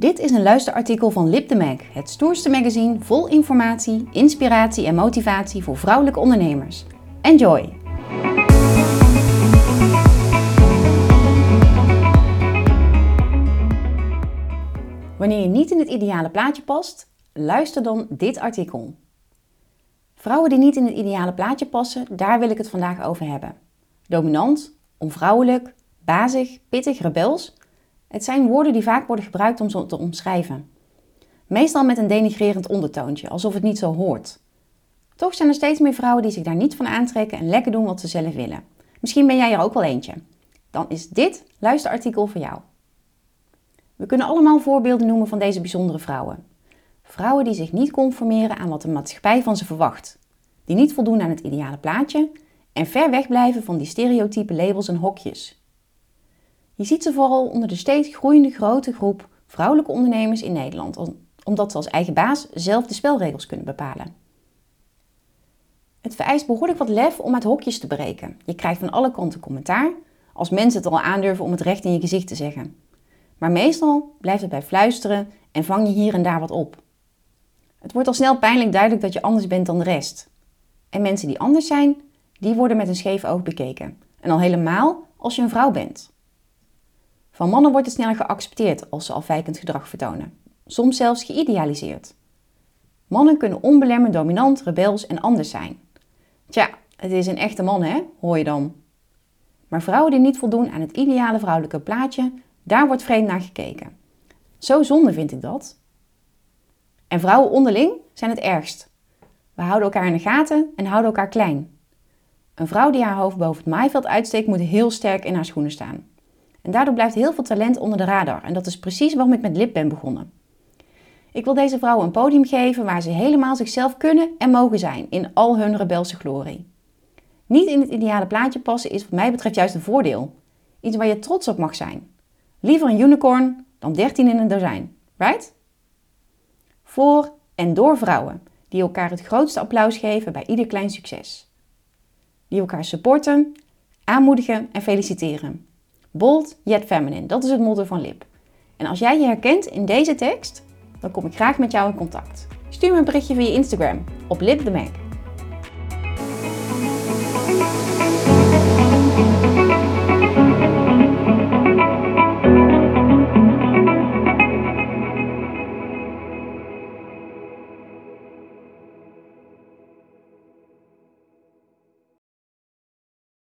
Dit is een luisterartikel van Lip de Mag, het stoerste magazine vol informatie, inspiratie en motivatie voor vrouwelijke ondernemers. Enjoy! Wanneer je niet in het ideale plaatje past, luister dan dit artikel. Vrouwen die niet in het ideale plaatje passen, daar wil ik het vandaag over hebben. Dominant, onvrouwelijk, bazig, pittig, rebels. Het zijn woorden die vaak worden gebruikt om ze te omschrijven. Meestal met een denigrerend ondertoontje, alsof het niet zo hoort. Toch zijn er steeds meer vrouwen die zich daar niet van aantrekken en lekker doen wat ze zelf willen. Misschien ben jij er ook wel eentje. Dan is dit luisterartikel voor jou. We kunnen allemaal voorbeelden noemen van deze bijzondere vrouwen. Vrouwen die zich niet conformeren aan wat de maatschappij van ze verwacht. Die niet voldoen aan het ideale plaatje en ver weg blijven van die stereotype labels en hokjes. Je ziet ze vooral onder de steeds groeiende grote groep vrouwelijke ondernemers in Nederland, omdat ze als eigen baas zelf de spelregels kunnen bepalen. Het vereist behoorlijk wat lef om uit hokjes te breken. Je krijgt van alle kanten commentaar, als mensen het al aandurven om het recht in je gezicht te zeggen. Maar meestal blijft het bij fluisteren en vang je hier en daar wat op. Het wordt al snel pijnlijk duidelijk dat je anders bent dan de rest. En mensen die anders zijn, die worden met een scheef oog bekeken. En al helemaal als je een vrouw bent. Van mannen wordt het sneller geaccepteerd als ze afwijkend gedrag vertonen. Soms zelfs geïdealiseerd. Mannen kunnen onbelemmerd dominant, rebels en anders zijn. Tja, het is een echte man hè, hoor je dan. Maar vrouwen die niet voldoen aan het ideale vrouwelijke plaatje, daar wordt vreemd naar gekeken. Zo zonde vind ik dat. En vrouwen onderling zijn het ergst. We houden elkaar in de gaten en houden elkaar klein. Een vrouw die haar hoofd boven het maaiveld uitsteekt, moet heel sterk in haar schoenen staan. En daardoor blijft heel veel talent onder de radar. En dat is precies waarom ik met Lip ben begonnen. Ik wil deze vrouwen een podium geven waar ze helemaal zichzelf kunnen en mogen zijn in al hun rebelse glorie. Niet in het ideale plaatje passen is wat mij betreft juist een voordeel. Iets waar je trots op mag zijn. Liever een unicorn dan 13 in een dozijn, right? Voor en door vrouwen die elkaar het grootste applaus geven bij ieder klein succes. Die elkaar supporten, aanmoedigen en feliciteren. Bold yet feminine, dat is het motto van LIP. En als jij je herkent in deze tekst, dan kom ik graag met jou in contact. Stuur me een berichtje via Instagram op Lip the Mac.